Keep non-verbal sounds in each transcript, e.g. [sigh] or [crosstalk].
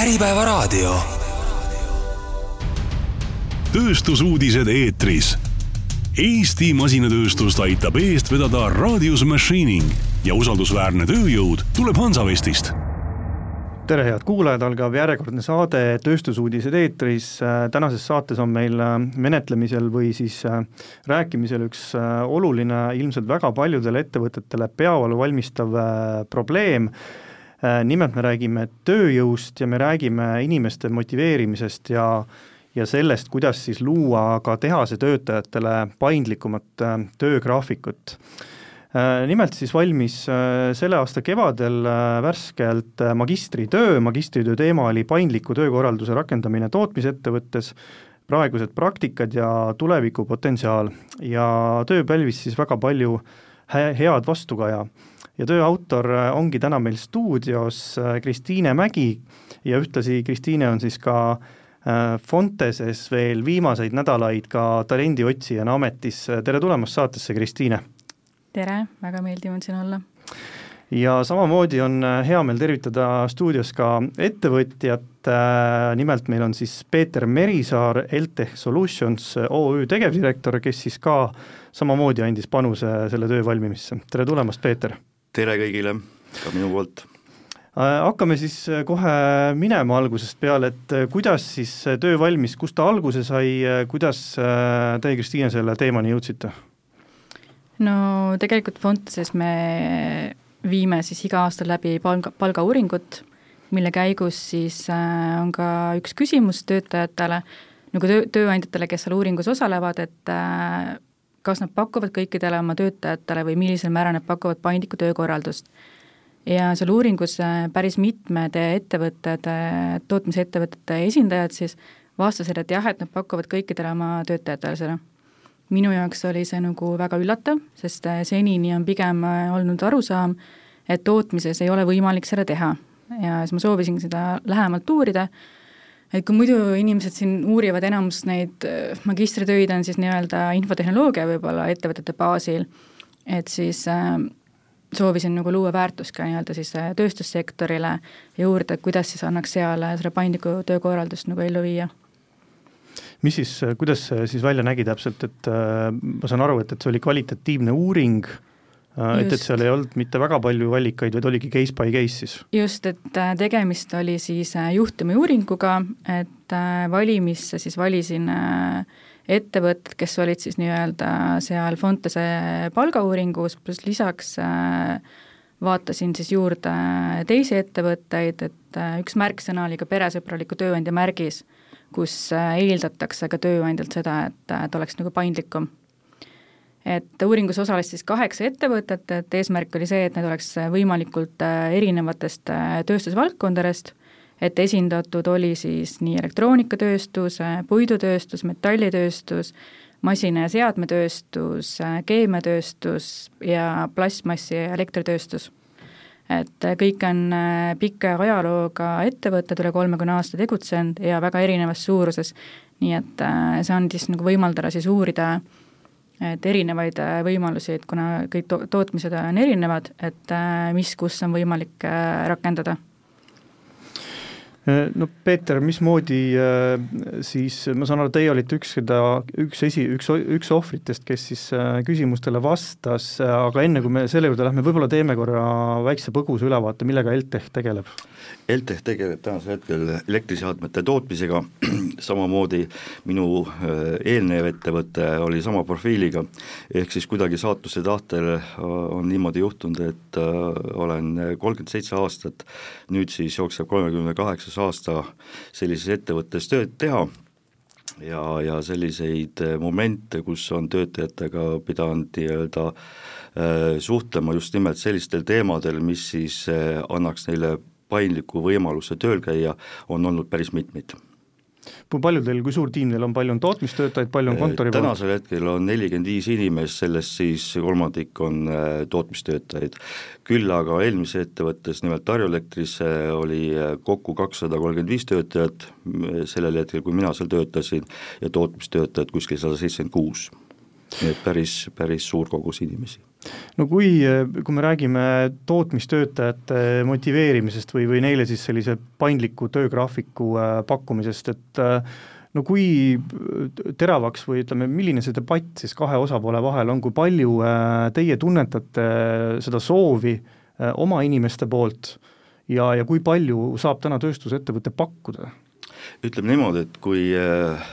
Äripäevaraadio. tööstusuudised eetris. Eesti masinatööstust aitab eest vedada Radius Machining ja usaldusväärne tööjõud tuleb Hansavestist tere, head kuulajad, algab järjekordne saade Tööstusuudised eetris, tänases saates on meil äh, menetlemisel või siis äh, rääkimisel üks äh, oluline, ilmselt väga paljudele ettevõtetele peavalu valmistav probleem, nimelt me räägime tööjõust ja me räägime inimeste motiveerimisest ja ja sellest, kuidas siis luua ka tehase töötajatele paindlikumat töögraafikut. Äh, nimelt siis valmis äh, selle aasta kevadel äh, värskelt magistritöö, magistritöö teema oli paindliku töökorralduse rakendamine tootmisettevõttes, praegused praktikad ja tulevikupotentsiaal ja töö pälvis siis väga palju head vastukaja. Ja töö autor ongi täna meil stuudios Kristiine Mägi ja ühtlasi Kristiine on siis ka Fonteses veel viimaseid nädalaid ka talendiotsijana ametis, tere tulemast saatesse, Kristiine! tere, väga meeldiv on siin olla. ja samamoodi on äh, hea meel tervitada stuudios ka ettevõtjat, äh, nimelt meil on siis Peeter Merisaar, LTEH Solutions OÜ tegevdirektor, kes siis ka samamoodi andis panuse selle töö valmimisse, tere tulemast, Peeter! Tere kõigile, ka minu poolt! Äh, hakkame siis kohe minema algusest peale, et kuidas siis töö valmis, kust ta alguse sai, kuidas teie, Kristiine, selle teemani jõudsite? no tegelikult Fonteses me viime siis iga aasta läbi palga, palgauuringut, mille käigus siis äh, on ka üks küsimus töötajatele, nagu töö, tööandjatele, kes seal uuringus osalevad, et äh, kas nad pakuvad kõikidele oma töötajatele või millisel määral nad pakuvad paindlikku töökorraldust. ja seal uuringus äh, päris mitmed ettevõtted, tootmisettevõtete esindajad siis vastasid, et jah, et nad pakuvad kõikidele oma töötajatele seda minu jaoks oli see nagu väga üllatav, sest äh, senini on pigem äh, olnud arusaam, et tootmises ei ole võimalik seda teha ja siis ma soovisin seda lähemalt uurida, et kui muidu inimesed siin uurivad enamus neid äh, magistritöid on siis nii-öelda infotehnoloogia võib-olla ettevõtete baasil, et siis äh, soovisin nagu luua väärtust ka nii-öelda siis tööstussektorile ja uurida, kuidas siis annaks seal seda paindlikku töökorraldust nagu ellu viia. Mis siis, kuidas see siis välja nägi täpselt, et äh, ma saan aru, et, et see oli kvalitatiivne uuring, äh, et, et seal ei olnud mitte väga palju allikaid, vaid oligi case by case siis? just, et äh, tegemist oli siis juhtumiuuringuga, et valimisse siis valisin ettevõtted, kes olid siis nii-öelda seal Fontese palgauuringus, pluss lisaks vaatasin siis juurde teisi ettevõtteid, et üks märksõna oli ka peresõbraliku tööandja märgis kus äh, eeldatakse ka tööandjalt seda, et, et oleks nagu paindlikum. Et uuringus osales siis kaheksa ettevõtet, et eesmärk oli see, et need oleks võimalikult äh, erinevatest äh, tööstusvaldkondadest, et esindatud oli siis nii elektroonikatööstus, puidutööstus, metallitööstus, masina- ja seadmetööstus, keemiatööstus ja plastmassi- ja elektritööstus. Et kõik on äh, pika ajalooga ettevõtted, üle kolmekümne aasta tegutsenud ja väga erinevas suuruses, nii et äh, see andis nagu võimaldada siis uurida et erinevaid äh, võimalusi, et kuna kõik to-, tootmised on erinevad, et mis, kus on võimalik rakendada Äh, no Peeter, mismoodi äh, siis, ma saan aru, teie olite üks seda, üks esi, üks, üks ohvritest, kes siis äh, küsimustele vastas, aga enne kui me selle juurde lähme, võib-olla teeme korra väikse põgusa ülevaate, millega LTEH tegeleb? LTEH tegeleb tänasel hetkel elektriseadmete tootmisega, [clears throat] samamoodi minu eelnev ettevõte oli sama profiiliga, ehk siis kuidagi saatuse tahtel on niimoodi juhtunud, et olen kolmkümmend seitse aastat, nüüd siis jookseb kolmekümne kaheksas aasta sellises ettevõttes tööd teha. Ja, ja selliseid momente, kus on töötajatega pidanud nii-öelda äh, suhtlema just nimelt sellistel teemadel, mis siis äh, annaks neile paindliku võimaluse tööl käia, on olnud päris mitmeid kui palju teil, kui suur tiim teil on, palju on tootmistöötajaid, palju on äh, kontori tänasel hetkel on nelikümmend viis inimest, sellest siis kolmandik on äh, tootmistöötajaid. küll aga eelmises ettevõttes, nimelt Tarju Elektris oli äh, kokku kakssada kolmkümmend viis töötajat sellel hetkel, kui mina seal töötasin, ja tootmistöötajad kuskil sada seitsekümmend kuus. nii et päris, päris suur kogus inimesi no kui, kui me räägime tootmistöötajate motiveerimisest või, või neile siis sellise paindliku töögraafiku äh, pakkumisest, et äh, no kui teravaks või ütleme, milline see debatt siis kahe osapoole vahel on, kui palju teie tunnetate seda soovi oma inimeste poolt ja, ja kui palju saab täna tööstusettevõte pakkuda? ütleme niimoodi, et kui äh,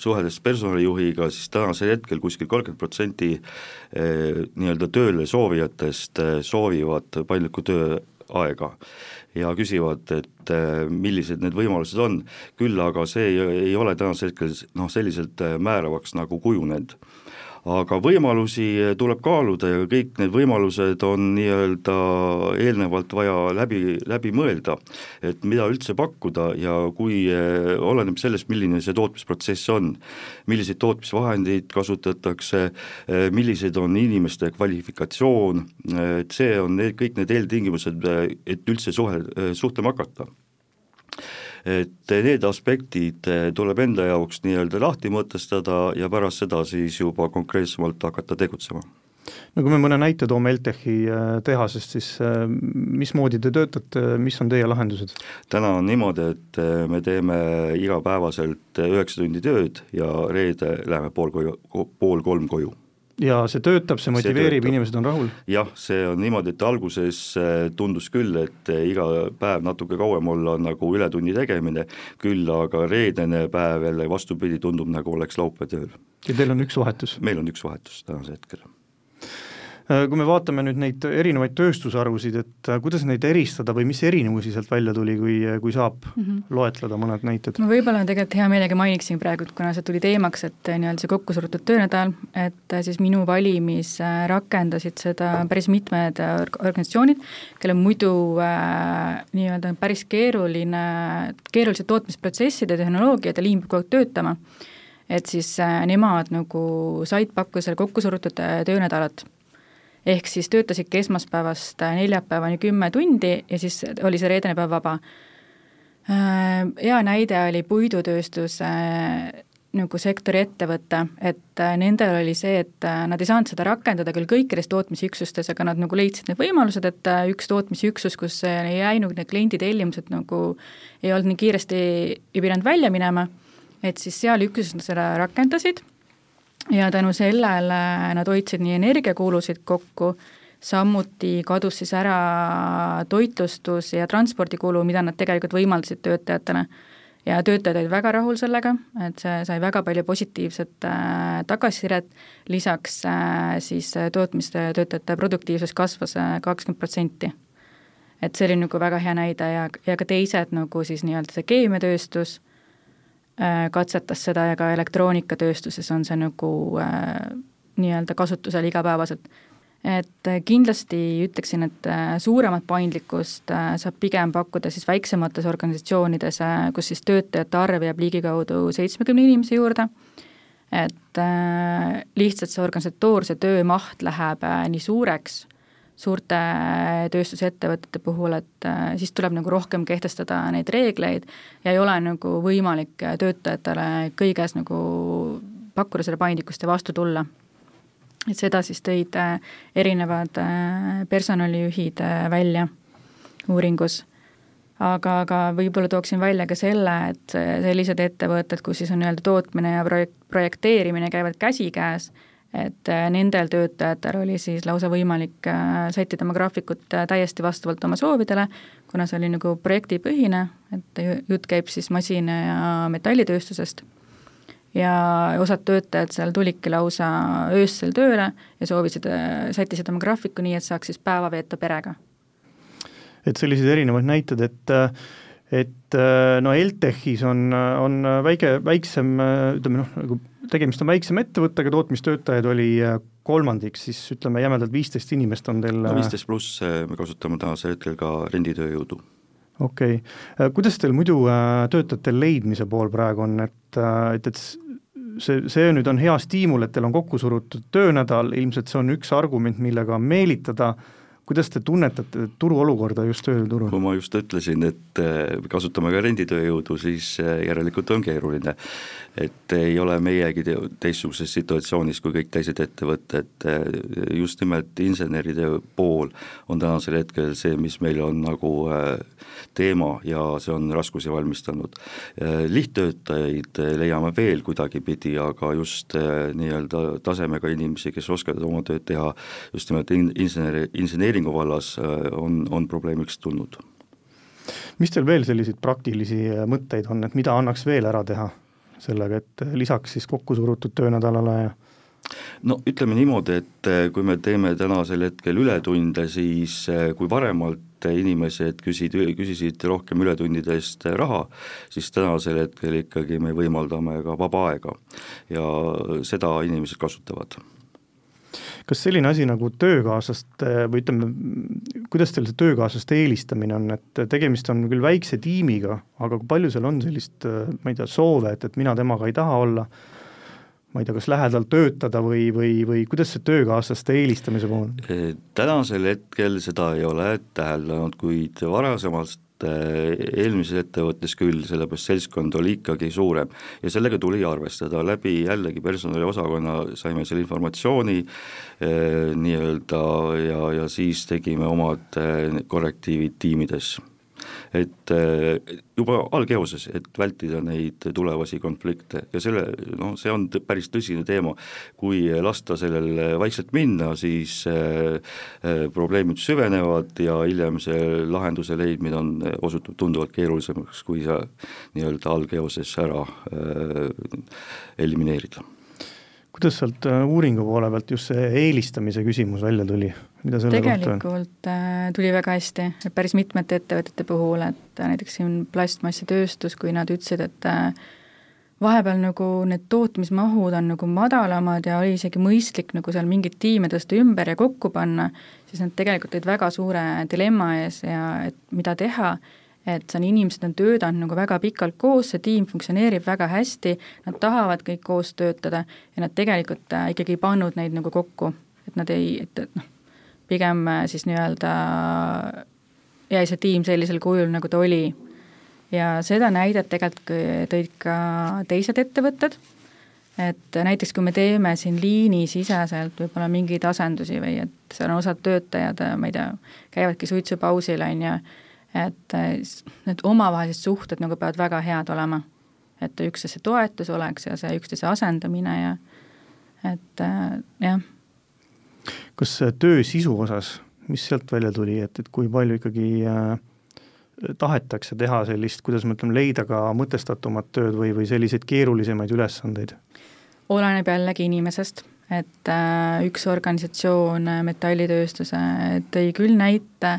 suheldes personalijuhiga, siis tänasel hetkel kuskil kolmkümmend protsenti eh, nii-öelda tööle soovijatest eh, soovivad paindlikku tööaega ja küsivad, et eh, millised need võimalused on, küll aga see ei, ei ole tänasel hetkel noh, selliselt määravaks nagu kujunenud aga võimalusi tuleb kaaluda ja kõik need võimalused on nii-öelda eelnevalt vaja läbi, läbi mõelda, et mida üldse pakkuda ja kui, eh, oleneb sellest, milline see tootmisprotsess on, milliseid tootmisvahendeid kasutatakse, eh, millised on inimeste kvalifikatsioon, et see on need, kõik need eeltingimused, et üldse suhe, suhtlema hakata et need aspektid eh, tuleb enda jaoks nii-öelda lahti mõtestada ja pärast seda siis juba konkreetsemalt hakata tegutsema no kui me mõne näite toome LTECH-i eh, tehasest, siis eh, mismoodi te töötate, mis on teie lahendused? täna on niimoodi, et me teeme igapäevaselt üheksa tundi tööd ja reede läheme pool koju, pool kolm koju ja see töötab, see motiveerib, inimesed on rahul? jah, see on niimoodi, et alguses äh, tundus küll, et äh, iga päev natuke kauem olla on nagu ületunni tegemine, küll aga reedene päev jälle vastupidi, tundub nagu oleks laupäev tööl. ja teil on üks vahetus? meil on üks vahetus tänasel hetkel kui me vaatame nüüd neid erinevaid tööstusharusid, et äh, kuidas neid eristada või mis erinevusi sealt välja tuli, kui, kui saab mm -hmm. loetleda mõned näited? ma võib-olla tegelikult hea meelega mainiksin praegu, kuna see tuli teemaks, et äh, nii-öelda see kokkusurutud töönädal, et siis minu valimis rakendasid seda päris mitmed organisatsioonid, kellel muidu äh, nii-öelda päris keeruline, keerulised tootmisprotsessid ja tehnoloogiad ja liin peab kogu aeg töötama, et siis äh, nemad nagu said pakkuda selle kokkusurutud töönädalat ehk siis töötasidki esmaspäevast neljapäevani kümme tundi ja siis oli see reedene päev vaba. Äh, hea näide oli puidutööstuse äh, nagu sektori ettevõte, et äh, nendel oli see, et nad ei saanud seda rakendada küll kõikides tootmisüksustes, aga nad nagu leidsid need võimalused, et üks tootmisüksus, kus ei jäänud need kliendi tellimused nagu, ei olnud nii kiiresti, ei pidanud välja minema, et siis seal üksuses nad seda rakendasid ja tänu sellele nad hoidsid nii energiakulusid kokku, samuti kadus siis ära toitlustus- ja transpordikulu, mida nad tegelikult võimaldasid töötajatele. ja töötajad olid väga rahul sellega, et see sai väga palju positiivset äh, tagasisidet, lisaks äh, siis tootmistöötajate produktiivsus kasvas äh, kakskümmend protsenti. et see oli nagu väga hea näide ja, ja ka teised nagu siis nii-öelda see keemiatööstus Äh, katsetas seda ja ka elektroonikatööstuses on see nagu äh, nii-öelda kasutusel igapäevaselt. et äh, kindlasti ütleksin, et suuremat paindlikkust saab pigem pakkuda siis väiksemates organisatsioonides, kus siis töötajate arv jääb ligikaudu seitsmekümne inimese juurde, et lihtsalt see organisatoorse töö maht läheb nii suureks suurte tööstusettevõtete puhul, et äh, siis tuleb nagu rohkem kehtestada neid reegleid ja ei ole nagu võimalik töötajatele kõiges nagu pakkuda seda paindlikkust ja vastu tulla. et seda siis tõid äh, erinevad äh, personalijuhid välja uuringus aga, aga võib-olla tooksin välja ka selle, et sellised ettevõtted, kus siis on nii-öelda tootmine ja projekt, projekteerimine käivad käsikäes, et äh, nendel töötajatel oli siis lausa võimalik äh, sättida oma graafikut äh, täiesti vastavalt oma soovidele, kuna see oli nagu projektipõhine, et jutt käib siis masina- ja metallitööstusest, ja osad töötajad seal tulidki lausa öösel tööle ja soovisid, sättisid oma graafiku nii, et saaks siis päeva veeta perega. et sellised erinevad näited, et et no LTECHis on, on väike, väiksem ütleme noh, nagu tegemist on väiksema ettevõttega, tootmistöötajaid oli äh, kolmandik, siis ütleme jämedalt viisteist inimest on teil no äh, viisteist pluss, äh, me kasutame tänasel hetkel ka renditööjõudu. okei okay., kuidas teil muidu töötajate leidmise pool praegu on, et, et, et see, see nüüd on hea stiimul, et teil on kokku surutud töönädal, ilmselt see on üks argument, millega meelitada kuidas te tunnetate turuolukorda just tööturul? kui ma just ütlesin, et kasutame ka renditööjõudu, siis järelikult on keeruline. et ei ole meiegi teistsuguses situatsioonis kui kõik teised ettevõtted, just nimelt inseneride pool on tänasel hetkel see, mis meil on nagu teema ja see on raskusi valmistanud. lihttöötajaid leiame veel kuidagipidi, aga just nii-öelda tasemega inimesi, kes oskavad oma tööd teha just nimelt inseneri, inseneeringu vallas, on, on probleemiks tulnud. Mis teil veel selliseid praktilisi mõtteid on, et mida annaks veel ära teha sellega, et lisaks siis kokku surutud töönädalale ja no ütleme niimoodi, et kui me teeme tänasel hetkel ületunde, siis kui varemalt inimesed küsid, küsisid rohkem ületundide eest raha, siis tänasel hetkel ikkagi me võimaldame ka vaba aega. Ja seda inimesed kasutavad kas selline asi nagu töökaaslaste või ütleme, kuidas teil see töökaaslaste eelistamine on, et tegemist on küll väikse tiimiga, aga kui palju seal on sellist, ma ei tea, soove, et, et mina temaga ei taha olla, ma ei tea, kas lähedal töötada või, või, või kuidas see töökaaslaste eelistamise puhul? tänasel hetkel seda ei ole täheldanud, kuid varasemalt Äh, eelmises ettevõttes küll, sellepärast seltskond oli ikkagi suurem. Ja sellega tuli arvestada, läbi jällegi personaliosakonna saime selle informatsiooni eh, nii-öelda ja, ja siis tegime omad eh, korrektiivid tiimides et eh, juba algeoses, et vältida neid tulevasi konflikte. Ja selle, noh, see on päris tõsine teema, kui lasta sellel vaikselt minna, siis äh, probleemid süvenevad ja hiljem see lahenduse leidmine on, osutub tunduvalt keerulisemaks, kui sa nii-öelda algeoses ära elimineerida kuidas sealt uuringu poole pealt just see eelistamise küsimus välja tuli? mida selle tegelikult kohta on? Äh, tuli väga hästi, päris mitmete ettevõtete puhul, et äh, näiteks siin plastmassitööstus, kui nad ütlesid, et äh, vahepeal nagu need tootmismahud on nagu madalamad ja oli isegi mõistlik nagu seal mingeid tiime tõsta ümber ja kokku panna, siis nad tegelikult olid väga suure dilemma ees ja et mida teha, et see on, inimesed on töötanud nagu väga pikalt koos, see tiim funktsioneerib väga hästi, nad tahavad kõik koos töötada ja nad tegelikult ikkagi ei pannud neid nagu kokku, et nad ei, et, et noh, pigem äh, siis nii-öelda jäi see tiim sellisel kujul, nagu ta oli. ja seda näidet tegelikult tõid ka teised ettevõtted, et näiteks kui me teeme siin liinisiseselt võib-olla mingeid asendusi või et seal on osad töötajad, ma ei tea, käivadki suitsupausil, on ju, et äh, need omavahelised suhted nagu peavad väga head olema. et üksteise toetus oleks ja see üksteise asendamine ja et äh, jah kas töö sisu osas, mis sealt välja tuli, et, et kui palju ikkagi äh, tahetakse teha sellist, kuidas me ütleme, leida ka mõtestatumat tööd või, või selliseid keerulisemaid ülesandeid? oleneb jällegi inimesest, et äh, üks organisatsioon, äh, metallitööstuse, tõi küll näite,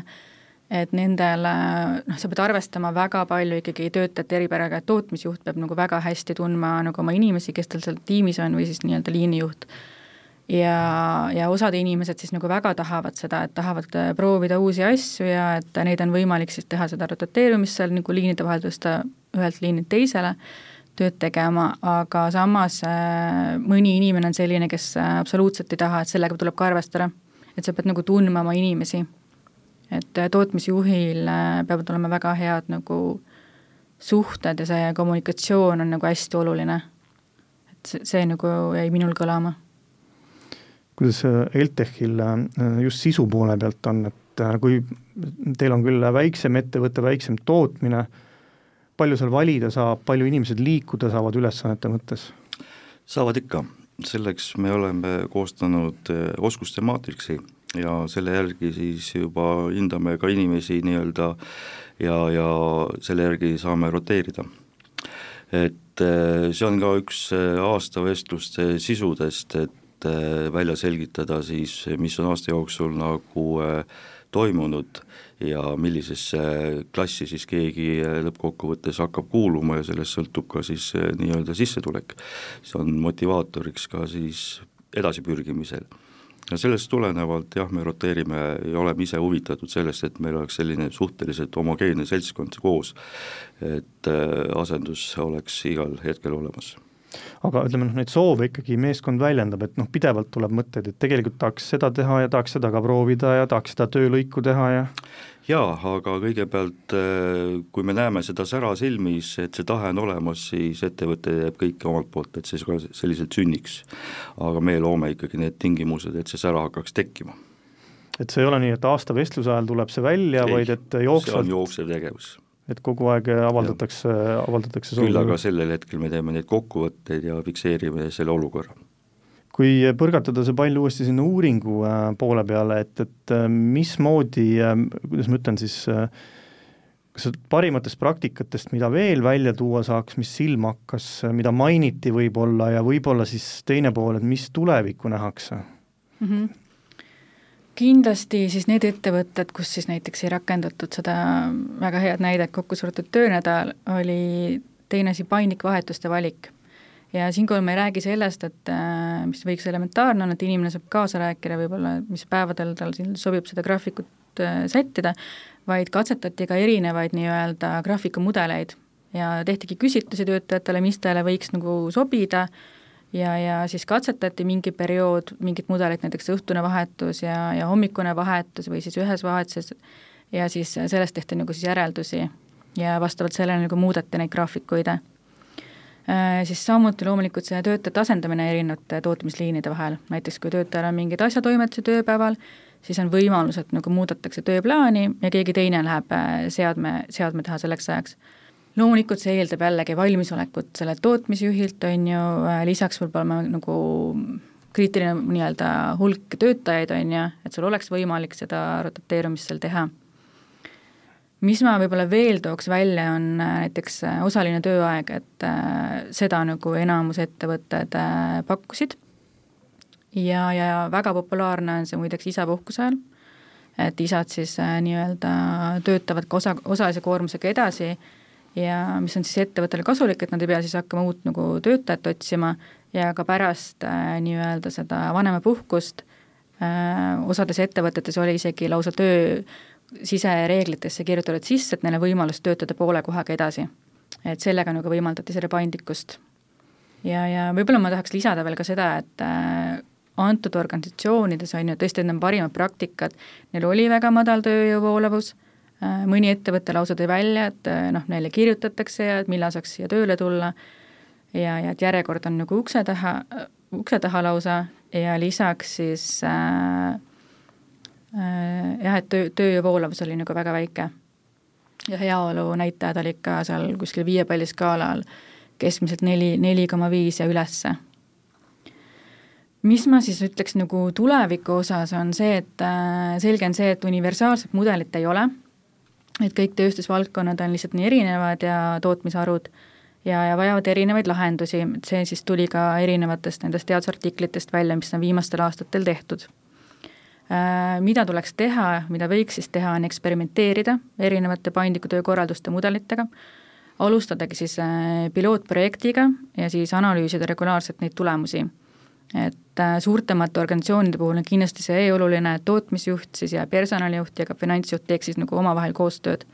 et nendel noh, sa pead arvestama väga palju ikkagi töötajate eripäraga, et tootmisjuht peab nagu väga hästi tundma nagu oma inimesi, kes tal seal tiimis on, või siis nii-öelda liinijuht ja, ja osad inimesed siis nagu väga tahavad seda, et tahavad äh, proovida uusi asju ja et neid on võimalik siis teha seda rotateerumist seal nagu liinide vahel tõsta ühelt liinilt teisele, tööd tegema, aga samas äh, mõni inimene on selline, kes äh, absoluutselt ei taha, et sellega tuleb ka arvestada. et sa pead nagu tundma oma inimesi. Et tootmisjuhil peavad olema väga head nagu suhted ja see kommunikatsioon on nagu hästi oluline. et see, see nagu jäi minul kõlama kuidas LTEH-il äh, just sisu poole pealt on, et äh, kui teil on küll väiksem ettevõte, väiksem tootmine, palju seal valida saab, palju inimesed liikuda saavad ülesannete mõttes? saavad ikka, selleks me oleme koostanud äh, oskuste maatriksi ja selle järgi siis juba hindame ka inimesi nii-öelda ja, ja selle järgi saame roteerida. et see on ka üks aasta vestluste sisudest, et äh, välja selgitada siis, mis on aasta jooksul nagu toimunud ja millisesse klassi siis keegi lõppkokkuvõttes hakkab kuuluma ja sellest sõltub ka siis nii-öelda sissetulek. see on motivaatoriks ka siis edasipürgimisel. Ja sellest tulenevalt jah, me roteerime ja oleme ise huvitatud sellest, et meil oleks selline suhteliselt homogeenne seltskond koos, et asendus oleks igal hetkel olemas aga ütleme noh, neid soove ikkagi meeskond väljendab, et noh, pidevalt tuleb mõtteid, et tegelikult tahaks seda teha ja tahaks seda ka proovida ja tahaks seda töölõiku teha ja jaa, aga kõigepealt äh, kui me näeme seda sära silmis, et see tahe on olemas, siis ettevõte teeb kõike omalt poolt, et see ka selliselt sünniks. aga me loome ikkagi need tingimused, et see sära hakkaks tekkima. et see ei ole nii, et aasta vestluse ajal tuleb see välja, vaid et jooksvalt see on jooksev tegevus et kogu aeg avaldatakse, avaldatakse küll aga sellel hetkel me teeme neid kokkuvõtteid ja fikseerime selle olukorra. kui põrgatada see pall uuesti sinna uuringu äh, poole peale, et, et äh, mismoodi, äh, kuidas ma ütlen siis, kas parimatest praktikatest, mida veel välja tuua saaks, mis silma hakkas, mida mainiti võib-olla ja võib-olla siis teine pool, et mis tulevikku nähakse mm? -hmm kindlasti siis need ettevõtted, kus siis näiteks ei rakendatud seda väga head näidet kokku surutud töönädal, oli teine asi paindlik vahetuste valik. ja siinkohal me ei räägi sellest, et äh, mis võiks elementaarne on, et inimene saab kaasa rääkida võib-olla, mis päevadel tal siin sobib seda graafikut äh, sättida, vaid katsetati ka erinevaid nii-öelda graafikumudeleid ja tehtigi küsitlusi töötajatele, mis talle võiks nagu sobida ja, ja siis katsetati mingi periood mingit mudelit, näiteks õhtune vahetus ja, ja hommikune vahetus või siis ühes vahetuses. Ja siis sellest tehti nagu siis järeldusi ja vastavalt sellele nagu muudeti neid graafikuid. Äh,. Siis samuti loomulikult see töötajate asendamine erinevate tootmisliinide vahel, näiteks kui töötajal on mingeid asjatoimetusi tööpäeval, siis on võimalus, et nagu muudetakse tööplaani ja keegi teine läheb äh, seadme, seadme taha selleks ajaks loomulikult see eeldab jällegi valmisolekut sellelt tootmisjuhilt, on ju, äh, lisaks võib olema nagu kriitiline nii-öelda hulk töötajaid, on ju, et sul oleks võimalik seda rotateerumist seal teha. mis ma võib-olla veel tooks välja, on äh, näiteks äh, osaline tööaeg, et seda nagu enamus ettevõtted pakkusid ja, ja väga populaarne on see muideks isapuhkuse ajal, et isad siis nii-öelda töötavad ka osa, osalise koormusega edasi ja mis on siis ettevõttele kasulik, et nad ei pea siis hakkama uut nagu töötajat otsima ja ka pärast äh, nii-öelda seda vanemapuhkust äh, osades ettevõtetes oli isegi lausa töö sisereeglitesse kirjutatud sisse, et neil on võimalus töötada poole kohaga edasi. et sellega nagu võimaldati selle paindlikkust. ja, ja võib-olla ma tahaks lisada veel ka seda, et äh, antud organisatsioonides on ju tõesti, need on parimad praktikad, neil oli väga madal tööjõu voolavus Äh, mõni ettevõte lausa tõi välja, et äh, noh, neile kirjutatakse ja et millal saaks siia tööle tulla. Ja, ja et järjekord on nagu ukse taha, ukse taha lausa ja lisaks siis äh, äh, jah, et töö, tööjõu voolavus oli nagu väga väike. ja heaolu näitajad olid ka seal kuskil viie palli skaalal keskmiselt neli, neli koma viis ja ülesse. Mis ma siis ütleks nagu tuleviku osas, on see, et äh, selge on see, et universaalset mudelit ei ole et kõik tööstusvaldkonnad on lihtsalt nii erinevad ja tootmisharud ja, ja vajavad erinevaid lahendusi, see siis tuli ka erinevatest nendest teadusartiklitest välja, mis on viimastel aastatel tehtud. Äh, mida tuleks teha, mida võiks siis teha, on eksperimenteerida erinevate paindliku töökorralduste mudelitega, alustadagi siis äh, pilootprojektiga ja siis analüüsida regulaarselt neid tulemusi et äh, suurtemate organisatsioonide puhul on kindlasti see oluline, et tootmisjuht siis ja personalijuht ja ka finantsjuht teeks siis nagu omavahel koostööd.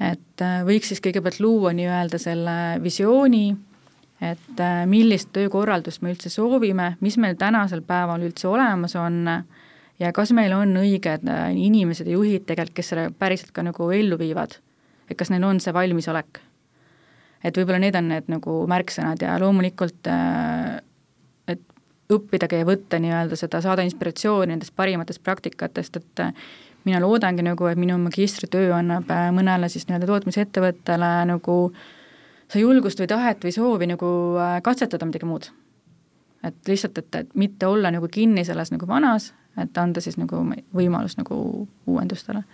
et äh, võiks siis kõigepealt luua nii-öelda selle visiooni, et äh, millist töökorraldust me üldse soovime, mis meil tänasel päeval üldse olemas on ja kas meil on õiged inimesed ja juhid tegelikult, kes selle päriselt ka nagu ellu viivad. et kas neil on see valmisolek. et võib-olla need on need nagu märksõnad ja loomulikult õppidagi ja võtta nii-öelda seda, saada inspiratsiooni nendest parimatest praktikatest, et äh, mina loodangi nagu, et minu magistritöö annab äh, mõnele siis nii-öelda tootmisettevõttele nagu seda julgust või tahet või soovi nagu äh, katsetada midagi muud. et lihtsalt, et, et mitte olla nagu kinni selles nagu vanas, et anda siis nagu võimalus nagu uuendustele.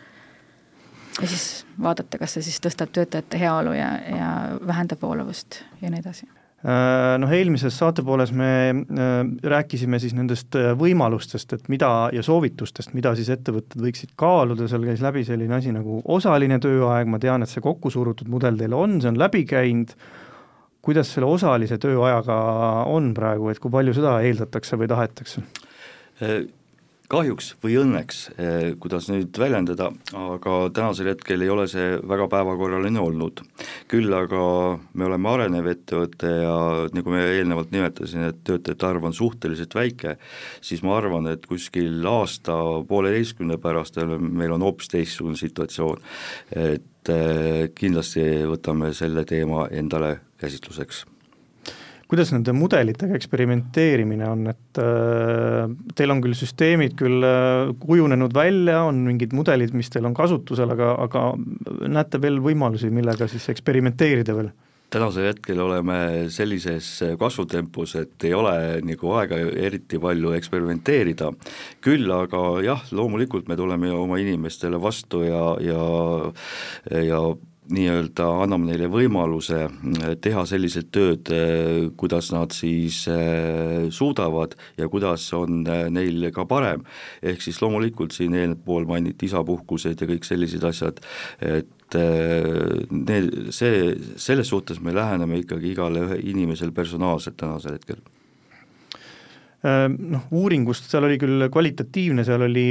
ja siis vaadata, kas see siis tõstab töötajate heaolu ja, ja vähendab voolavust ja nii edasi noh, eelmises saatepooles me äh, rääkisime siis nendest äh, võimalustest, et mida ja soovitustest, mida siis ettevõtted võiksid kaaluda, seal käis läbi selline asi nagu osaline tööaeg, ma tean, et see kokkusurutud mudel teil on, see on läbi käinud, kuidas selle osalise tööajaga on praegu, et kui palju seda eeldatakse või tahetakse? Kahjuks või õnneks, eh, kuidas nüüd väljendada, aga tänasel hetkel ei ole see väga päevakorraline olnud. küll aga me oleme arenev ettevõte ja nagu me eelnevalt nimetasin, et töötajate arv on suhteliselt väike, siis ma arvan, et kuskil aasta-pooleteistkümne pärast meil on hoopis teistsugune situatsioon. et eh, kindlasti võtame selle teema endale käsitluseks kuidas nende mudelitega eksperimenteerimine on, et äh, teil on küll süsteemid küll äh, kujunenud välja, on mingid mudelid, mis teil on kasutusel, aga, aga näete veel võimalusi, millega siis eksperimenteerida veel? tänasel hetkel oleme sellises kasvutempos, et ei ole nagu aega eriti palju eksperimenteerida, küll aga jah, loomulikult me tuleme oma inimestele vastu ja, ja ja nii-öelda anname neile võimaluse äh, teha sellised tööd, äh, kuidas nad siis äh, suudavad ja kuidas on neil ka parem. ehk siis loomulikult siin eelpool mainiti isapuhkused ja kõik sellised asjad, et need, see, selles suhtes me läheneme ikkagi igale ühe inimesel personaalselt tänasel hetkel noh, uuringust seal oli küll kvalitatiivne, seal oli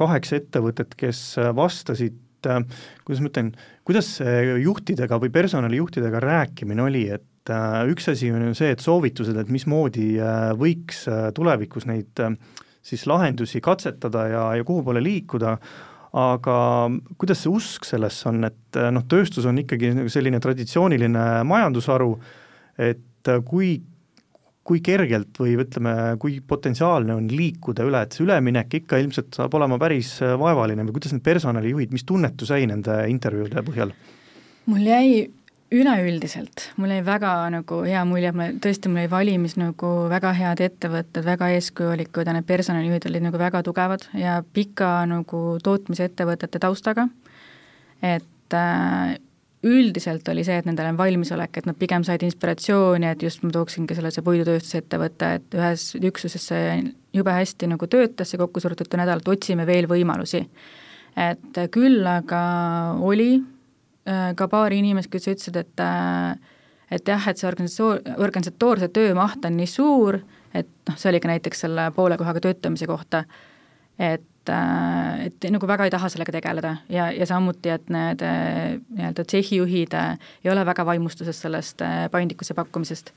kaheksa ettevõtet, kes vastasid et kuidas ma ütlen, kuidas see juhtidega või personalijuhtidega rääkimine oli, et äh, üks asi on ju see, et soovitused, et mismoodi äh, võiks tulevikus neid siis lahendusi katsetada ja, ja kuhu poole liikuda, aga kuidas see usk sellesse on, et noh, tööstus on ikkagi nagu selline traditsiooniline majandusharu, et kui kui kergelt või ütleme, kui potentsiaalne on liikuda üle, et see üleminek ikka ilmselt saab olema päris äh, vaevaline või kuidas need personalijuhid, mis tunnetus jäi nende intervjuude põhjal? mul jäi üleüldiselt, mul jäi väga nagu hea mulje, mul tõesti, mul jäi valimis nagu väga head ettevõtted, väga eeskujulikud ja need personalijuhid olid nagu väga tugevad ja pika nagu tootmisettevõtete taustaga, et äh, üldiselt oli see, et nendel on valmisolek, et nad pigem said inspiratsiooni, et just ma tooksingi selle, see puidutööstusettevõte, et ühes üksuses see jube hästi nagu töötas, see kokku surutud nädal, et otsime veel võimalusi. et küll aga oli äh, ka paari inimest, kes ütlesid, et äh, et jah, et see organisatsioon, organisatoorse töö maht on nii suur, et noh, see oli ka näiteks selle poole kohaga töötamise kohta, et et, et nagu väga ei taha sellega tegeleda. Ja, ja samuti, et need äh, nii-öelda tsehhijuhid äh, ei ole väga vaimustuses sellest äh, paindlikkuse pakkumisest.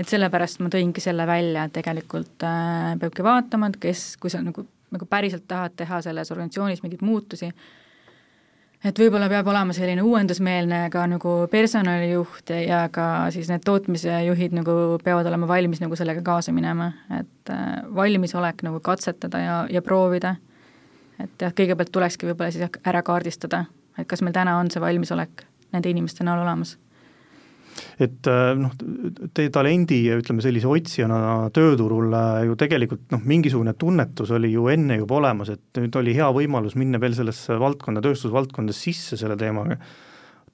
et sellepärast ma tõingi selle välja, et tegelikult äh, peabki vaatama, et kes, kui sa nagu, nagu päriselt tahad teha selles organisatsioonis mingeid muutusi, et võib-olla peab olema selline uuendusmeelne ka nagu personalijuht ja ka siis need tootmisjuhid nagu peavad olema valmis nagu sellega kaasa minema, et äh, valmisolek nagu katsetada ja, ja proovida et jah, kõigepealt tulekski võib-olla siis ära kaardistada, et kas meil täna on see valmisolek nende inimeste näol olemas et äh, noh, teie talendi ja ütleme, sellise otsijana tööturul äh, ju tegelikult noh, mingisugune tunnetus oli ju enne juba olemas, et nüüd oli hea võimalus minna veel sellesse valdkonda, tööstusvaldkonda sisse selle teemaga.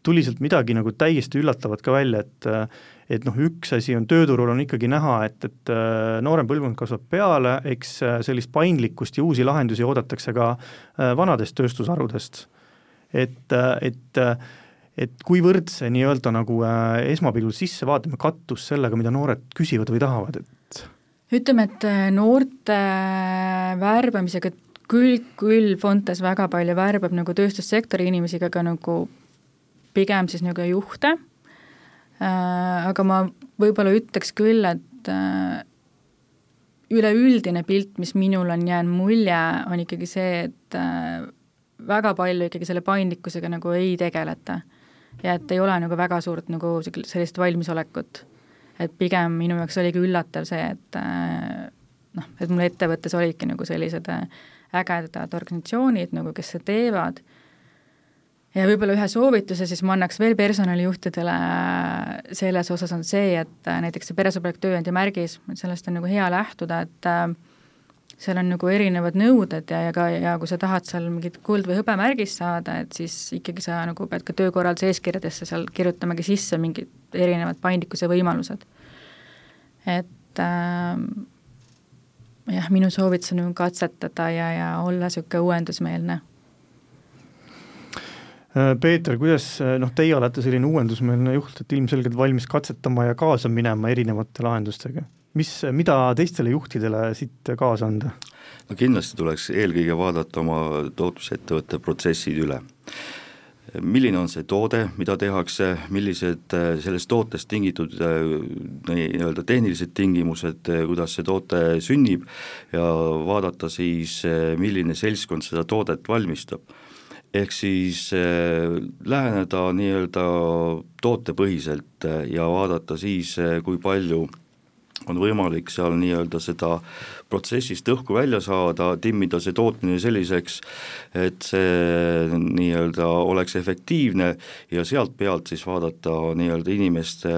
Tuli sealt midagi nagu täiesti üllatavat ka välja, et äh, et noh, üks asi on, tööturul on ikkagi näha, et, et äh, noorem põlvkond kasvab peale, eks äh, sellist paindlikkust ja uusi lahendusi oodatakse ka äh, vanadest tööstusharudest. et, et et kuivõrd see nii-öelda nagu esmapilgul sissevaatamine kattus sellega, mida noored küsivad või tahavad, et ütleme, et noorte värbamisega küll, küll Fontes väga palju värbab nagu tööstussektori inimesi, aga ka nagu pigem siis nagu juhte Äh, aga ma võib-olla ütleks küll, et äh, üleüldine pilt, mis minul on jäänud mulje, on ikkagi see, et äh, väga palju ikkagi selle paindlikkusega nagu ei tegeleta. ja et ei ole nagu väga suurt nagu sellist valmisolekut. et pigem minu jaoks oligi üllatav see, et noh, et mul ettevõttes olidki nagu sellised ägedad organisatsioonid nagu, kes seda teevad ja võib-olla ühe soovituse siis ma annaks veel personalijuhtidele selles osas on see, et äh, näiteks see peresõbralik tööandja märgis, et sellest on nagu hea lähtuda, et äh, seal on nagu erinevad nõuded ja, ja ka, ja kui sa tahad seal mingit kuld- või hõbemärgist saada, et siis ikkagi sa nagu pead ka töökorralduse eeskirjadesse seal kirjutamagi sisse mingid erinevad paindlikkuse võimalused. et äh, jah, minu soovitus on nagu katsetada ja, ja olla niisugune uuendusmeelne Peeter, kuidas äh, noh, teie olete selline uuendusmeelne juht, et ilmselgelt valmis katsetama ja kaasa minema erinevate lahendustega. mis, mida teistele juhtidele siit kaasa anda? no kindlasti tuleks eelkõige vaadata oma tootmisettevõtte protsessid üle milline on see toode, mida tehakse, millised äh, sellest tootest tingitud äh, nii-öelda tehnilised tingimused, äh, kuidas see toote sünnib ja vaadata siis, milline seltskond seda toodet valmistab. Ehk siis läheneda nii-öelda tootepõhiselt ja vaadata siis, kui palju on võimalik seal nii-öelda seda protsessist õhku välja saada, timmida see tootmine selliseks, et see nii-öelda oleks efektiivne ja sealt pealt siis vaadata nii-öelda inimeste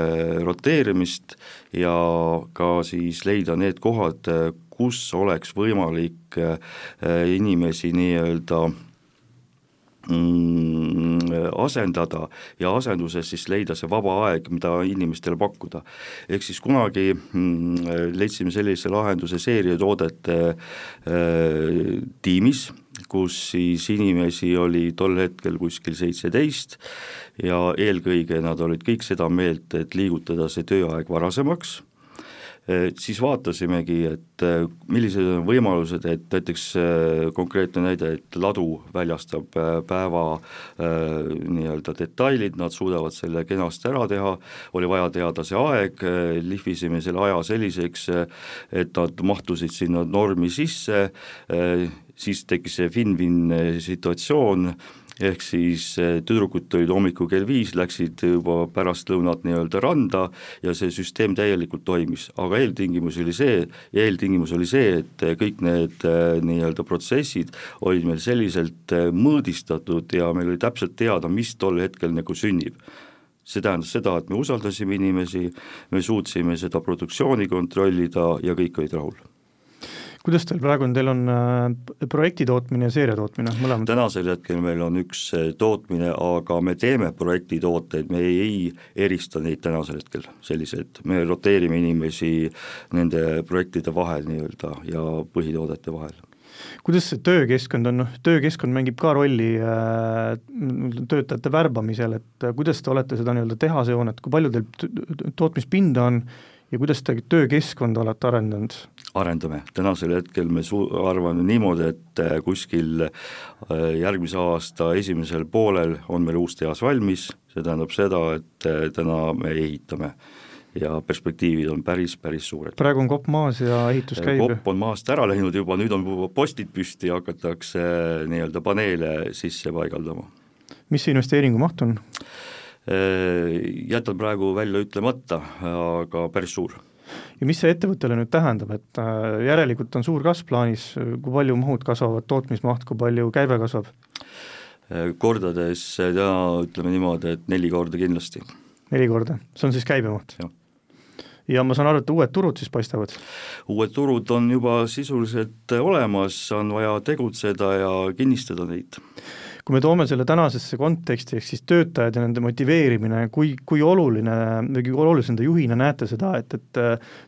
roteerimist ja ka siis leida need kohad, kus oleks võimalik inimesi nii-öelda asendada ja asenduses siis leida see vaba aeg, mida inimestele pakkuda. ehk siis kunagi mm, leidsime sellise lahenduse seeriatoodete äh, tiimis, kus siis inimesi oli tol hetkel kuskil seitseteist ja eelkõige nad olid kõik seda meelt, et liigutada see tööaeg varasemaks siis vaatasimegi, et äh, millised on võimalused, et näiteks äh, konkreetne näide, et ladu väljastab äh, päeva nii-öelda detailid, nad suudavad selle kenasti ära teha, oli vaja teada see aeg, lihvisime selle aja selliseks, et nad mahtusid sinna normi sisse, siis tekkis see win-win situatsioon, ehk siis eh, tüdrukud tulid hommikul kell viis, läksid juba pärastlõunat nii-öelda randa ja see süsteem täielikult toimis, aga eeltingimus oli see, eeltingimus oli see, et kõik need eh, nii-öelda protsessid olid meil selliselt eh, mõõdistatud ja meil oli täpselt teada, mis tol hetkel nagu sünnib. See tähendas seda, et me usaldasime inimesi, me suutsime seda produktsiooni kontrollida ja kõik olid rahul kuidas teil praegu on, teil on äh, projekti tootmine ja seeria tootmine, mõlemad? tänasel hetkel meil on üks äh, tootmine, aga me teeme projektitooteid, me ei, ei erista neid tänasel hetkel selliseid, me roteerime inimesi nende projektide vahel nii-öelda ja põhitoodete vahel. Kuidas see töökeskkond on, noh, töökeskkond mängib ka rolli äh, töötajate värbamisel, et kuidas te olete seda nii-öelda tehasehoonet, kui palju teil tootmispinda on ja kuidas te töökeskkonda olete arendanud? arendame, tänasel hetkel me su-, arvame niimoodi, et äh, kuskil äh, järgmise aasta esimesel poolel on meil uus tehas valmis, see tähendab seda, et äh, täna me ehitame ja perspektiivid on päris, päris suured. praegu on kopp maas ja ehitus käib? kopp on maast ära läinud juba, nüüd on juba postid püsti ja hakatakse nii-öelda paneele sisse paigaldama. mis see investeeringu maht on? Jätan praegu välja ütlemata, aga päris suur. ja mis see ettevõttele nüüd tähendab, et äh, järelikult on suur kasv plaanis, kui palju mahud kasvavad, tootmismaht, kui palju käive kasvab? kordades täna ütleme niimoodi, et neli korda kindlasti. neli korda, see on siis käibemaht? ja ma saan aru, et uued turud siis paistavad? uued turud on juba sisuliselt olemas, on vaja tegutseda ja kinnistada neid kui me toome selle tänasesse konteksti, ehk siis töötajad ja nende motiveerimine, kui, kui oluline või kui olulisena te juhina näete seda, et, et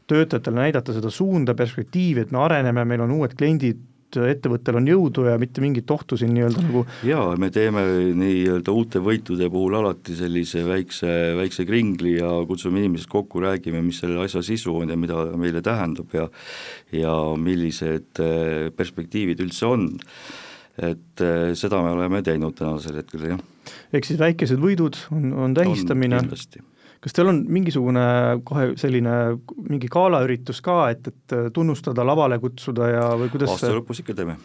töötajatele näidata seda suunda, perspektiivi, et me areneme, meil on uued kliendid, ettevõttel on jõudu ja mitte mingit ohtu siin nii-öelda nagu jaa, me teeme nii-öelda uute võitude puhul alati sellise väikse, väikse kringli ja kutsume inimesed kokku, räägime, mis selle asja sisu on ja mida meile tähendab ja ja millised eh, perspektiivid üldse on et eh, seda me oleme teinud tänasel hetkel, jah. ehk siis väikesed võidud on, on tähistamine, kas teil on mingisugune kohe selline mingi galaüritus ka, et, et tunnustada, lavale kutsuda ja või kuidas aasta lõpus ikka teeme.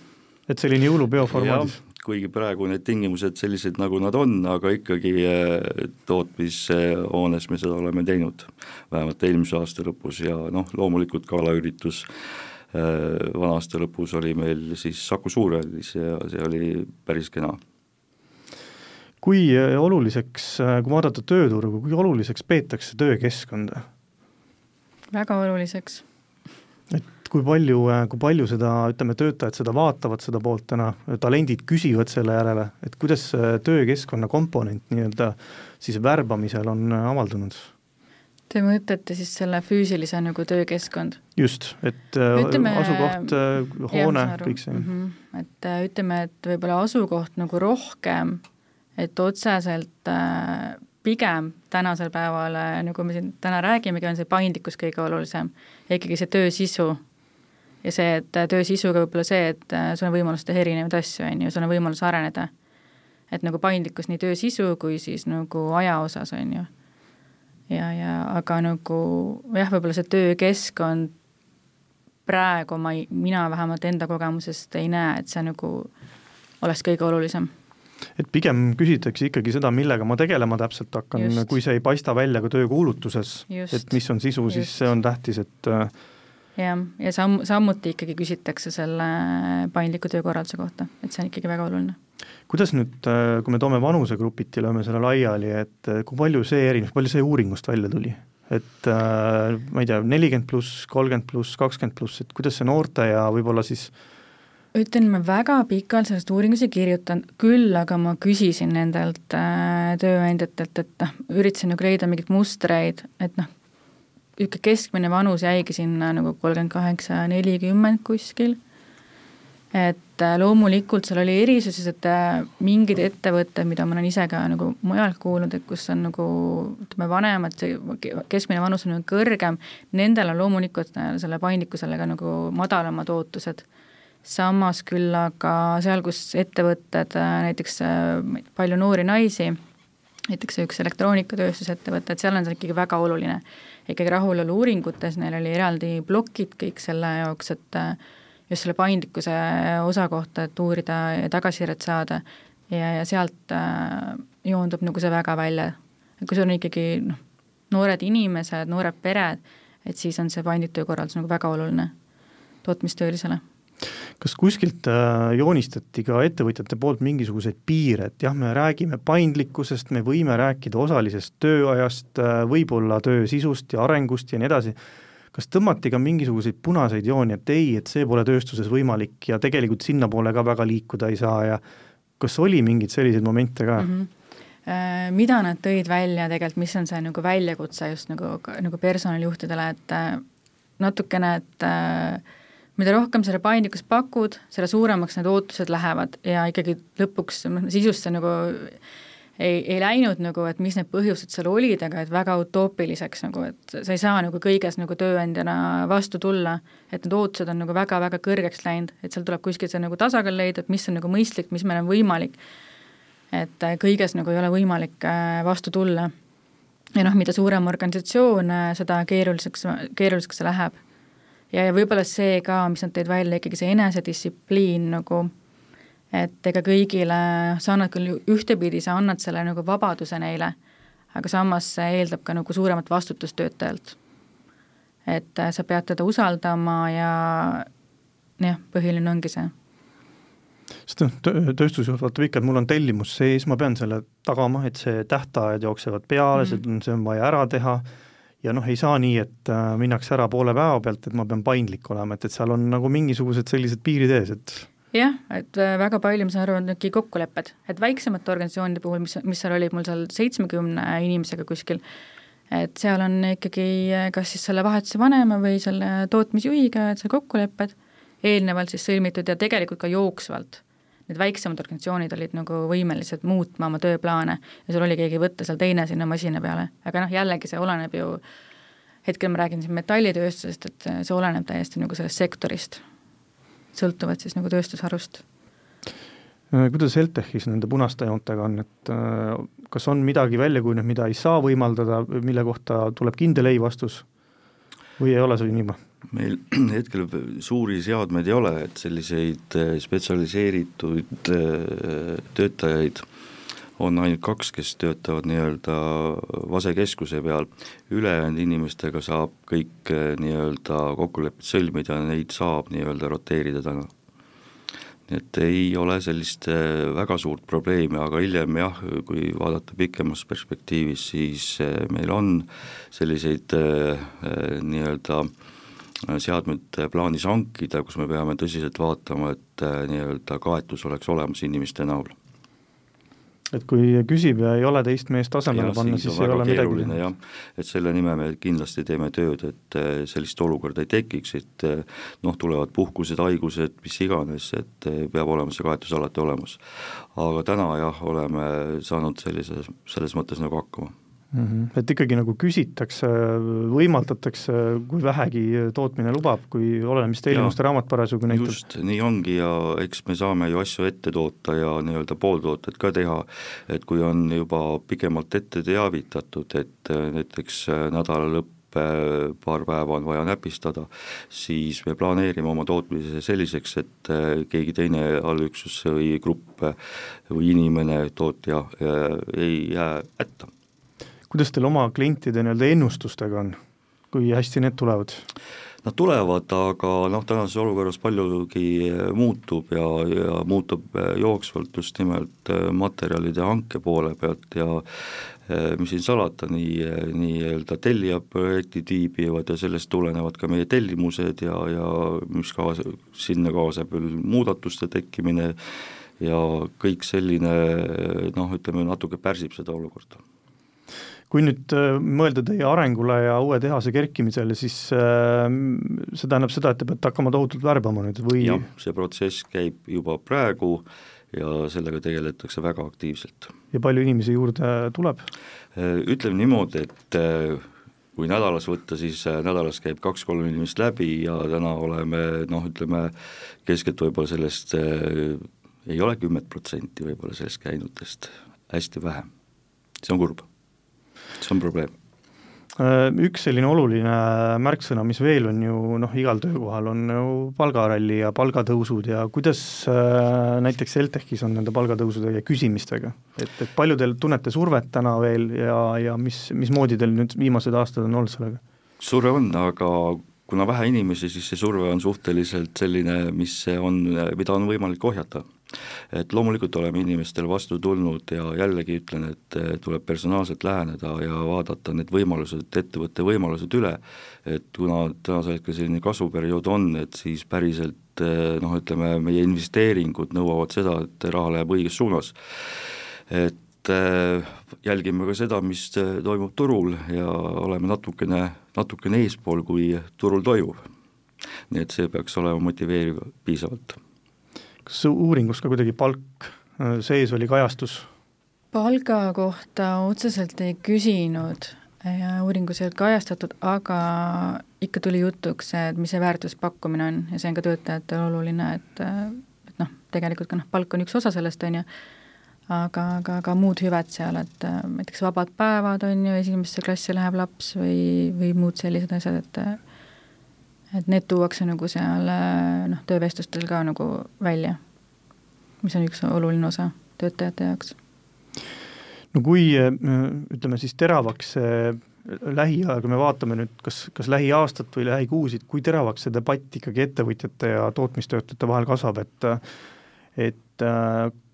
et selline jõulupeo formaadis? kuigi praegu need tingimused sellised, nagu nad on, aga ikkagi eh, tootmishoones me seda oleme teinud, vähemalt eelmise aasta lõpus ja noh, loomulikult galaüritus Äh, vana aasta lõpus oli meil siis Saku Suurhallis ja see oli päris kena. kui äh, oluliseks, äh, kui vaadata tööturgu, kui oluliseks peetakse töökeskkonda? väga oluliseks. et kui palju, kui palju seda, ütleme, töötajad seda vaatavad, seda poolt täna, talendid küsivad selle järele, et kuidas töökeskkonna komponent nii-öelda siis värbamisel on avaldunud? Te mõtlete siis selle füüsilise nagu töökeskkond? just, et äh, ütleme, asukoht, äh, hoone, kõik see mm. -hmm. et äh, ütleme, et võib-olla asukoht nagu rohkem, et otseselt pigem tänasel päeval, nagu me siin täna räägimegi, on see paindlikkus kõige olulisem ja ikkagi see töö sisu. ja see, et töö sisuga võib-olla see, et sul on võimalus teha erinevaid asju, on ju, sul on võimalus areneda. et nagu paindlikkus nii töö sisu kui siis nagu aja osas, on ju. Ja, ja aga nagu jah, võib-olla see töökeskkond praegu ma ei, mina vähemalt enda kogemusest ei näe, et see nagu oleks kõige olulisem. Et pigem küsitakse ikkagi seda, millega ma tegelema täpselt hakkan, kui see ei paista välja ka töökuulutuses, et mis on sisu, siis see on tähtis, et äh, jah, ja samm, samuti ikkagi küsitakse selle paindliku töökorralduse kohta, et see on ikkagi väga oluline. Kuidas nüüd, äh, kui me toome vanusegrupiti, lööme selle laiali, et äh, kui palju see erineb, palju see uuringust välja tuli? et äh, ma ei tea, nelikümmend pluss, kolmkümmend pluss, kakskümmend pluss, et kuidas see noorte ja võib-olla siis ütlen, ma väga pikalt sellest uuringus ei kirjutanud, küll aga ma küsisin nendelt äh, tööandjatelt, et noh, üritasin nagu leida mingeid mustreid, et noh, niisugune keskmine vanus jäigi sinna nagu kolmkümmend kaheksa, nelikümmend kuskil et äh, loomulikult seal oli erisusi, et äh, mingid ettevõtted, mida ma olen ise ka nagu mujalt kuulnud, et kus on nagu ütleme, vanemad, see keskmine vanus on nagu kõrgem, nendel on loomulikult äh, selle paindlikkusele ka nagu madalamad ootused. samas küll aga seal, kus ettevõtted, näiteks palju noori naisi, näiteks üks elektroonikatööstusettevõte, et seal on see ikkagi väga oluline. ikkagi rahulolu uuringutes neil oli eraldi plokid kõik selle jaoks, et just selle paindlikkuse osa kohta, et uurida ja tagasisidet saada ja, ja sealt äh, joondub nagu see väga välja. et kui sul on ikkagi noh, noored inimesed, noored pered, et siis on see paindlik töökorraldus nagu väga oluline tootmistöölisele kas kuskilt äh, joonistati ka ettevõtjate poolt mingisuguseid piire, et jah, me räägime paindlikkusest, me võime rääkida osalisest tööajast, äh, võib-olla töö sisust ja arengust ja nii edasi, kas tõmmati ka mingisuguseid punaseid jooni, et ei, et see pole tööstuses võimalik ja tegelikult sinnapoole ka väga liikuda ei saa ja kas oli mingeid selliseid momente ka mm? -hmm mida nad tõid välja tegelikult, mis on see nagu väljakutse just nagu, nagu personalijuhtidele, et äh, natukene, et äh, mida rohkem seda paindlikkust pakud, selle suuremaks need ootused lähevad ja ikkagi lõpuks noh, sisusse nagu ei, ei läinud nagu, et mis need põhjused seal olid, aga et väga utoopiliseks nagu, et sa ei saa nagu kõiges nagu tööandjana vastu tulla, et need ootused on nagu väga-väga kõrgeks läinud, et seal tuleb kuskil see nagu tasakaal leida, et mis on nagu mõistlik, mis meil on võimalik. et äh, kõiges nagu ei ole võimalik äh, vastu tulla. ja noh, mida suurem organisatsioon, äh, seda keeruliseks, keeruliseks see läheb. ja, ja võib-olla see ka, mis nad tõid välja, ikkagi see enesedistsipliin nagu et ega kõigile, sa annad küll ühtepidi, sa annad selle nagu vabaduse neile, aga samas see eeldab ka nagu suuremat vastutust töötajalt. et äh, sa pead teda usaldama ja jah, põhiline ongi see sest noh, tööstusjuht vaatab ikka, et mul on tellimus sees, ma pean selle tagama, et see tähtajad jooksevad peale mm, -hmm. see, see on vaja ära teha ja noh, ei saa nii, et äh, minnakse ära poole päeva pealt, et ma pean paindlik olema, et, et seal on nagu mingisugused sellised piirid ees, et jah, et äh, väga palju, ma saan aru, on ikkagi kokkulepped, et väiksemate organisatsioonide puhul, mis, mis seal oli mul seal seitsmekümne inimesega kuskil, et seal on ikkagi äh, kas siis selle vahetuse vanema või selle tootmisjuhiga, et see kokkulepped eelnevalt siis sõlmitud ja tegelikult ka jooksvalt. Need väiksemad organisatsioonid olid nagu võimelised muutma oma tööplaane ja sul oli keegi võtta seal teine sinna masina peale, aga noh, jällegi see oleneb ju, hetkel ma räägin siin metallitööstusest, et see oleneb täiesti nagu sellest sektorist sõltuvad siis nagu tööstusharust. Äh, kuidas Heltechis nende punaste joontega on, et äh, kas on midagi välja kujunenud, mida ei saa võimaldada, mille kohta tuleb kindel ei vastus või ei ole see niimoodi? meil [clears throat] hetkel suuri seadmeid ei ole, et selliseid äh, spetsialiseeritud töötajaid on ainult kaks, kes töötavad nii-öelda vasekeskuse peal, ülejäänud inimestega saab kõik eh, nii-öelda kokkulepped sõlmida, neid saab nii-öelda roteerida täna. nii et ei ole sellist eh, väga suurt probleemi, aga hiljem jah, kui vaadata pikemas perspektiivis, siis eh, meil on selliseid nii-öelda seadmed plaanis hankida, kus me peame tõsiselt vaatama, et nii-öelda kaetus oleks olemas inimeste näol et kui küsib ja ei ole teist meest tasemele panna, siis ei ole midagi. jah, et selle nimel me kindlasti teeme tööd, et äh, sellist olukorda ei tekiks, et äh, noh, tulevad puhkused, haigused, mis iganes, et äh, peab olema see kaetus alati olemas. aga täna jah, oleme saanud sellise, selles mõttes nagu hakkama mm. -hmm. et ikkagi nagu küsitakse, võimaldatakse, kui vähegi tootmine lubab, kui oleneb, mis tellimuste raamat parasjagu näitab. just, nii ongi ja eks me saame ju asju ette toota ja nii-öelda pooltooted ka teha, et kui on juba pikemalt ette teavitatud, et äh, näiteks äh, nädala lõpp paar päeva on vaja näpistada, siis me planeerime oma tootmise selliseks, et äh, keegi teine allüksus või grupp või inimene, tootja ei jää hätta kuidas teil oma klientide nii-öelda ennustustega on, kui hästi need tulevad? Nad tulevad, aga noh, tänases olukorras paljugi eh, muutub ja, ja muutub eh, jooksvalt just nimelt eh, materjalide hanke poole pealt ja mis siin salata, nii, nii-öelda tellija projektid viibivad ja sellest tulenevad ka meie tellimused ja, ja mis kaasa, sinna kaasab veel muudatuste tekkimine ja kõik selline noh, ütleme natuke pärsib seda olukorda kui nüüd äh, mõelda teie arengule ja uue tehase kerkimisele, siis äh, see tähendab seda, et te peate hakkama tohutult värbama nüüd või? jah, see protsess käib juba praegu ja sellega tegeletakse väga aktiivselt. ja palju inimesi juurde tuleb? Äh, ütleme niimoodi, et kui nädalas võtta, siis nädalas käib kaks-kolm inimest läbi ja täna oleme noh, ütleme keskelt võib-olla sellest ei ole kümmet protsenti võib-olla sellest käinutest, hästi vähe. see on kurb see on probleem äh, üks selline oluline märksõna, mis veel on ju noh, igal töökohal, on ju palgaralli ja palgatõusud ja kuidas äh, näiteks Eltechis on nende palgatõusude ja küsimistega? et, et palju teil tunnete survet täna veel ja, ja mis, mismoodi teil nüüd viimased aastad on olnud sellega? surve on, aga kuna vähe inimesi, siis see surve on suhteliselt selline, mis on, mida on võimalik ohjata et loomulikult oleme inimestele vastu tulnud ja jällegi ütlen, et eh, tuleb personaalselt läheneda ja vaadata need võimalused, ettevõtte võimalused üle, et kuna tänasel hetkel selline kasvuperiood on, et siis päriselt eh, noh, ütleme meie investeeringud nõuavad seda, et raha läheb õiges suunas. et eh, jälgime ka seda, mis toimub turul ja oleme natukene, natukene eespool, kui turul toimub. nii et see peaks olema motiveeriv piisavalt kas uuringus ka kuidagi palk äh, sees oli kajastus? palga kohta otseselt ei küsinud. Ja uuringus ei olnud kajastatud, aga ikka tuli jutuks et mis see väärtuspakkumine on. Ja see on ka töötajatele oluline, et et noh, tegelikult ka noh, palk on üks osa sellest, on ju, aga, aga ka muud hüved seal, et näiteks vabad päevad on ju, esimesse klassi läheb laps või, või muud sellised asjad, et et need tuuakse nagu seal noh, töövestlustel ka nagu välja, mis on üks oluline osa töötajate jaoks. no kui ütleme siis teravaks see lähiajal, kui me vaatame nüüd kas, kas lähiaastat või lähikuusid, kui teravaks see debatt ikkagi ettevõtjate ja tootmistöötajate vahel kasvab, et et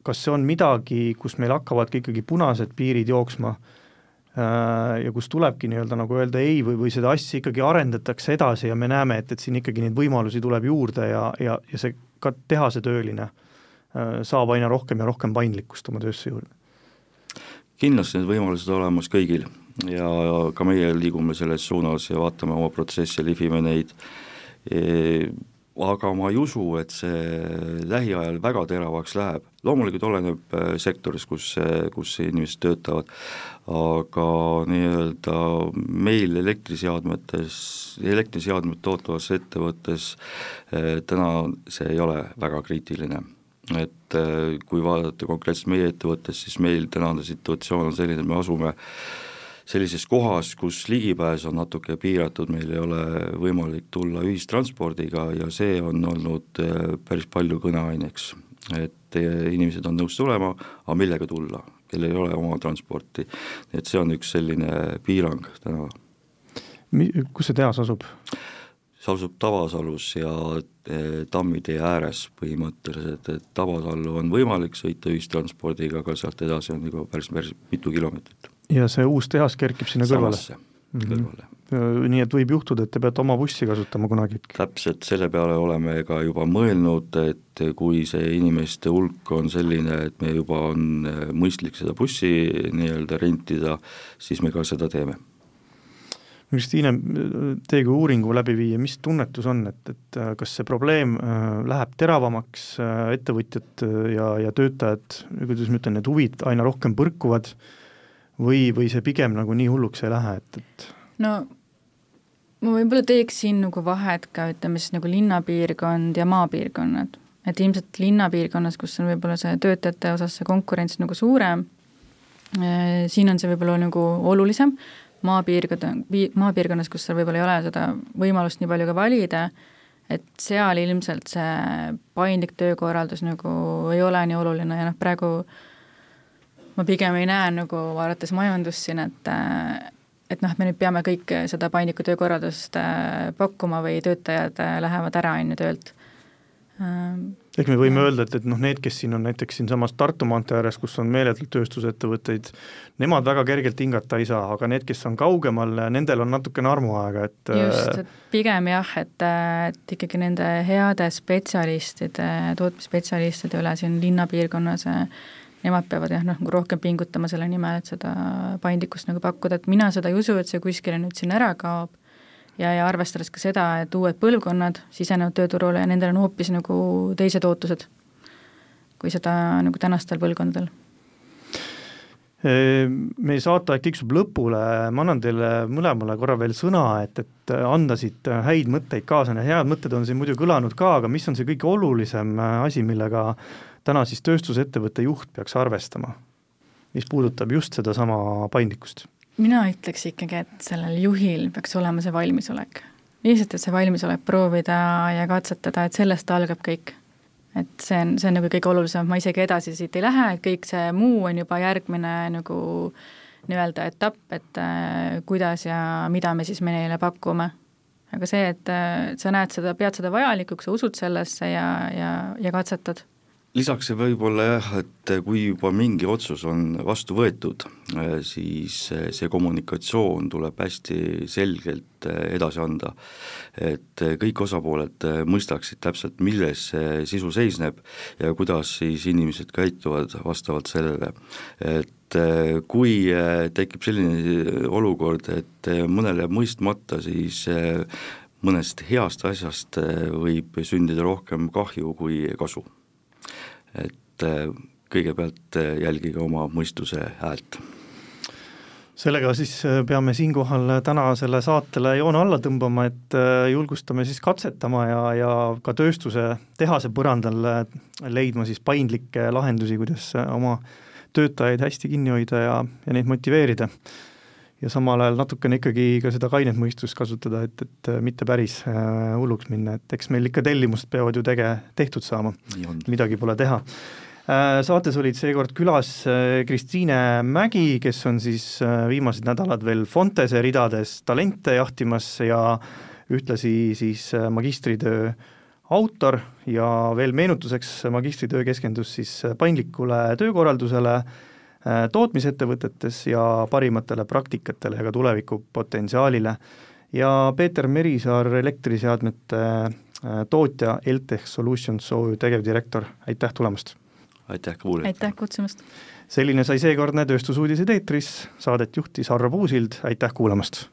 kas see on midagi, kus meil hakkavadki ikkagi punased piirid jooksma äh, Äh, ja kus tulebki nii-öelda nagu öelda ei või, või seda asja ikkagi arendatakse edasi ja me näeme, et, et siin ikkagi neid võimalusi tuleb juurde ja, ja, ja see ka tehasetööline äh, saab aina rohkem ja rohkem paindlikkust oma töösse juurde. kindlasti need võimalused olemas kõigil ja, ja ka meie liigume selles suunas ja vaatame oma protsesse, lihvime neid e aga ma ei usu, et see lähiajal väga teravaks läheb, loomulikult oleneb äh, sektorist, kus, kus inimesed töötavad, aga nii-öelda meil elektriseadmetes, elektriseadmed tootvas ettevõttes äh, täna see ei ole väga kriitiline. Et äh, kui vaadata konkreetselt meie ettevõttes, siis meil tänane situatsioon on selline, et me asume äh, sellises kohas, kus ligipääs on natuke piiratud, meil ei ole võimalik tulla ühistranspordiga ja see on olnud äh, päris palju kõneaineks. et äh, inimesed on nõus tulema, aga millega tulla, kellel ei ole oma transporti, et see on üks selline piirang täna. kus see tehas asub? see asub Tabasalus ja äh, Tammitee ääres põhimõtteliselt, et Tabasallu on võimalik sõita ühistranspordiga, aga sealt edasi on juba päris, päris mitu kilomeetrit ja see uus tehas kerkib sinna kõrvale? mm -hmm. kõrvale. nii et võib juhtuda, et te peate oma bussi kasutama kunagi? täpselt, selle peale oleme ka juba mõelnud, et kui see inimeste hulk on selline, et me juba on mõistlik seda bussi nii-öelda rentida, siis me ka seda teeme Kristiine, teie kui uuringu läbiviija, mis tunnetus on, et, et äh, kas see probleem äh, läheb teravamaks, äh, ettevõtjad ja, ja töötajad, kuidas ma ütlen, need huvid aina rohkem põrkuvad või, või see pigem nagu nii hulluks ei lähe, et, et no ma võib-olla teeks siin nagu vahet ka, ütleme siis nagu linnapiirkond ja maapiirkonnad. et ilmselt linnapiirkonnas, kus on võib-olla see töötajate osas see konkurents nagu suurem, siin on see võib-olla nagu olulisem, maapiirkonda, maapiirkonnas, kus seal võib-olla ei ole seda võimalust nii palju ka valida, et seal ilmselt see paindlik töökorraldus nagu ei ole nii oluline ja noh, praegu ma pigem ei näe nagu vaadates majandust siin, et et noh, et me nüüd peame kõik seda paindlikku töökorraldust pakkuma või töötajad lähevad ära, on ju, töölt. Ehk me võime öelda, et, et noh, need, kes siin on näiteks siinsamas Tartu maantee ääres, kus on meeletult tööstusettevõtteid, nemad väga kergelt hingata ei saa, aga need, kes on kaugemal, nendel on natukene armuaega, et just, et pigem jah, et, et ikkagi nende heade spetsialistide, tootmisspetsialistide üle siin linnapiirkonnas nemad peavad jah, noh, nagu rohkem pingutama selle nimel, et seda paindlikkust nagu pakkuda, et mina seda ei usu, et see kuskile nüüd siin ära kaob, ja, ja arvestades ka seda, et uued põlvkonnad sisenevad tööturule ja nendel on hoopis nagu teised ootused kui seda nagu tänastel põlvkondadel. Meie saateaeg tiksub lõpule, ma annan teile mõlemale korra veel sõna, et, et anda siit häid mõtteid kaasa, need head mõtted on siin muidu kõlanud ka, aga mis on see kõige olulisem asi, millega täna siis tööstusettevõtte juht peaks arvestama, mis puudutab just sedasama paindlikkust? mina ütleks ikkagi, et sellel juhil peaks olema see valmisolek. lihtsalt, et see valmisolek proovida ja katsetada, et sellest algab kõik. et see on, see on nagu kõige olulisem, ma isegi edasi siit ei lähe, et kõik see muu on juba järgmine nagu nii-öelda etapp, et äh, kuidas ja mida me siis neile pakume. aga see, et äh, sa näed seda, pead seda vajalikuks, sa usud sellesse ja, ja, ja katsetad lisaks võib-olla jah, et kui juba mingi otsus on vastu võetud, siis see kommunikatsioon tuleb hästi selgelt edasi anda. et kõik osapooled mõistaksid täpselt, milles see sisu seisneb ja kuidas siis inimesed käituvad vastavalt sellele. et kui tekib selline olukord, et mõnel jääb mõistmata, siis mõnest heast asjast võib sündida rohkem kahju kui kasu et äh, kõigepealt äh, jälgige oma mõistuse häält. sellega siis äh, peame siinkohal tänasele saatele joone alla tõmbama, et julgustame siis katsetama ja, ja ka tööstuse tehase põrandal leidma siis paindlikke lahendusi, kuidas oma töötajaid hästi kinni hoida ja, ja neid motiveerida ja samal ajal natukene ikkagi ka seda kainet mõistust kasutada, et, et mitte päris äh, hulluks minna, et eks meil ikka tellimused peavad ju tege-, tehtud saama, midagi pole teha. Äh,. Saates olid seekord külas äh, Kristiine Mägi, kes on siis äh, viimased nädalad veel Fontese ridades talente jahtimas ja ühtlasi siis äh, magistritöö autor. Ja veel meenutuseks, magistritöö keskendus siis paindlikule töökorraldusele. äh,, Äh, tootmisettevõtetes ja parimatele praktikatele ja ka tulevikupotentsiaalile. ja Peeter Merisaar, elektriseadmete äh, tootja Eltech Solutions OÜ tegevdirektor, aitäh tulemast! aitäh kuulajatele! aitäh kutsumast! selline sai seekordne Tööstusuudised eetris, saadet juhtis Arvo Puusild, aitäh kuulamast!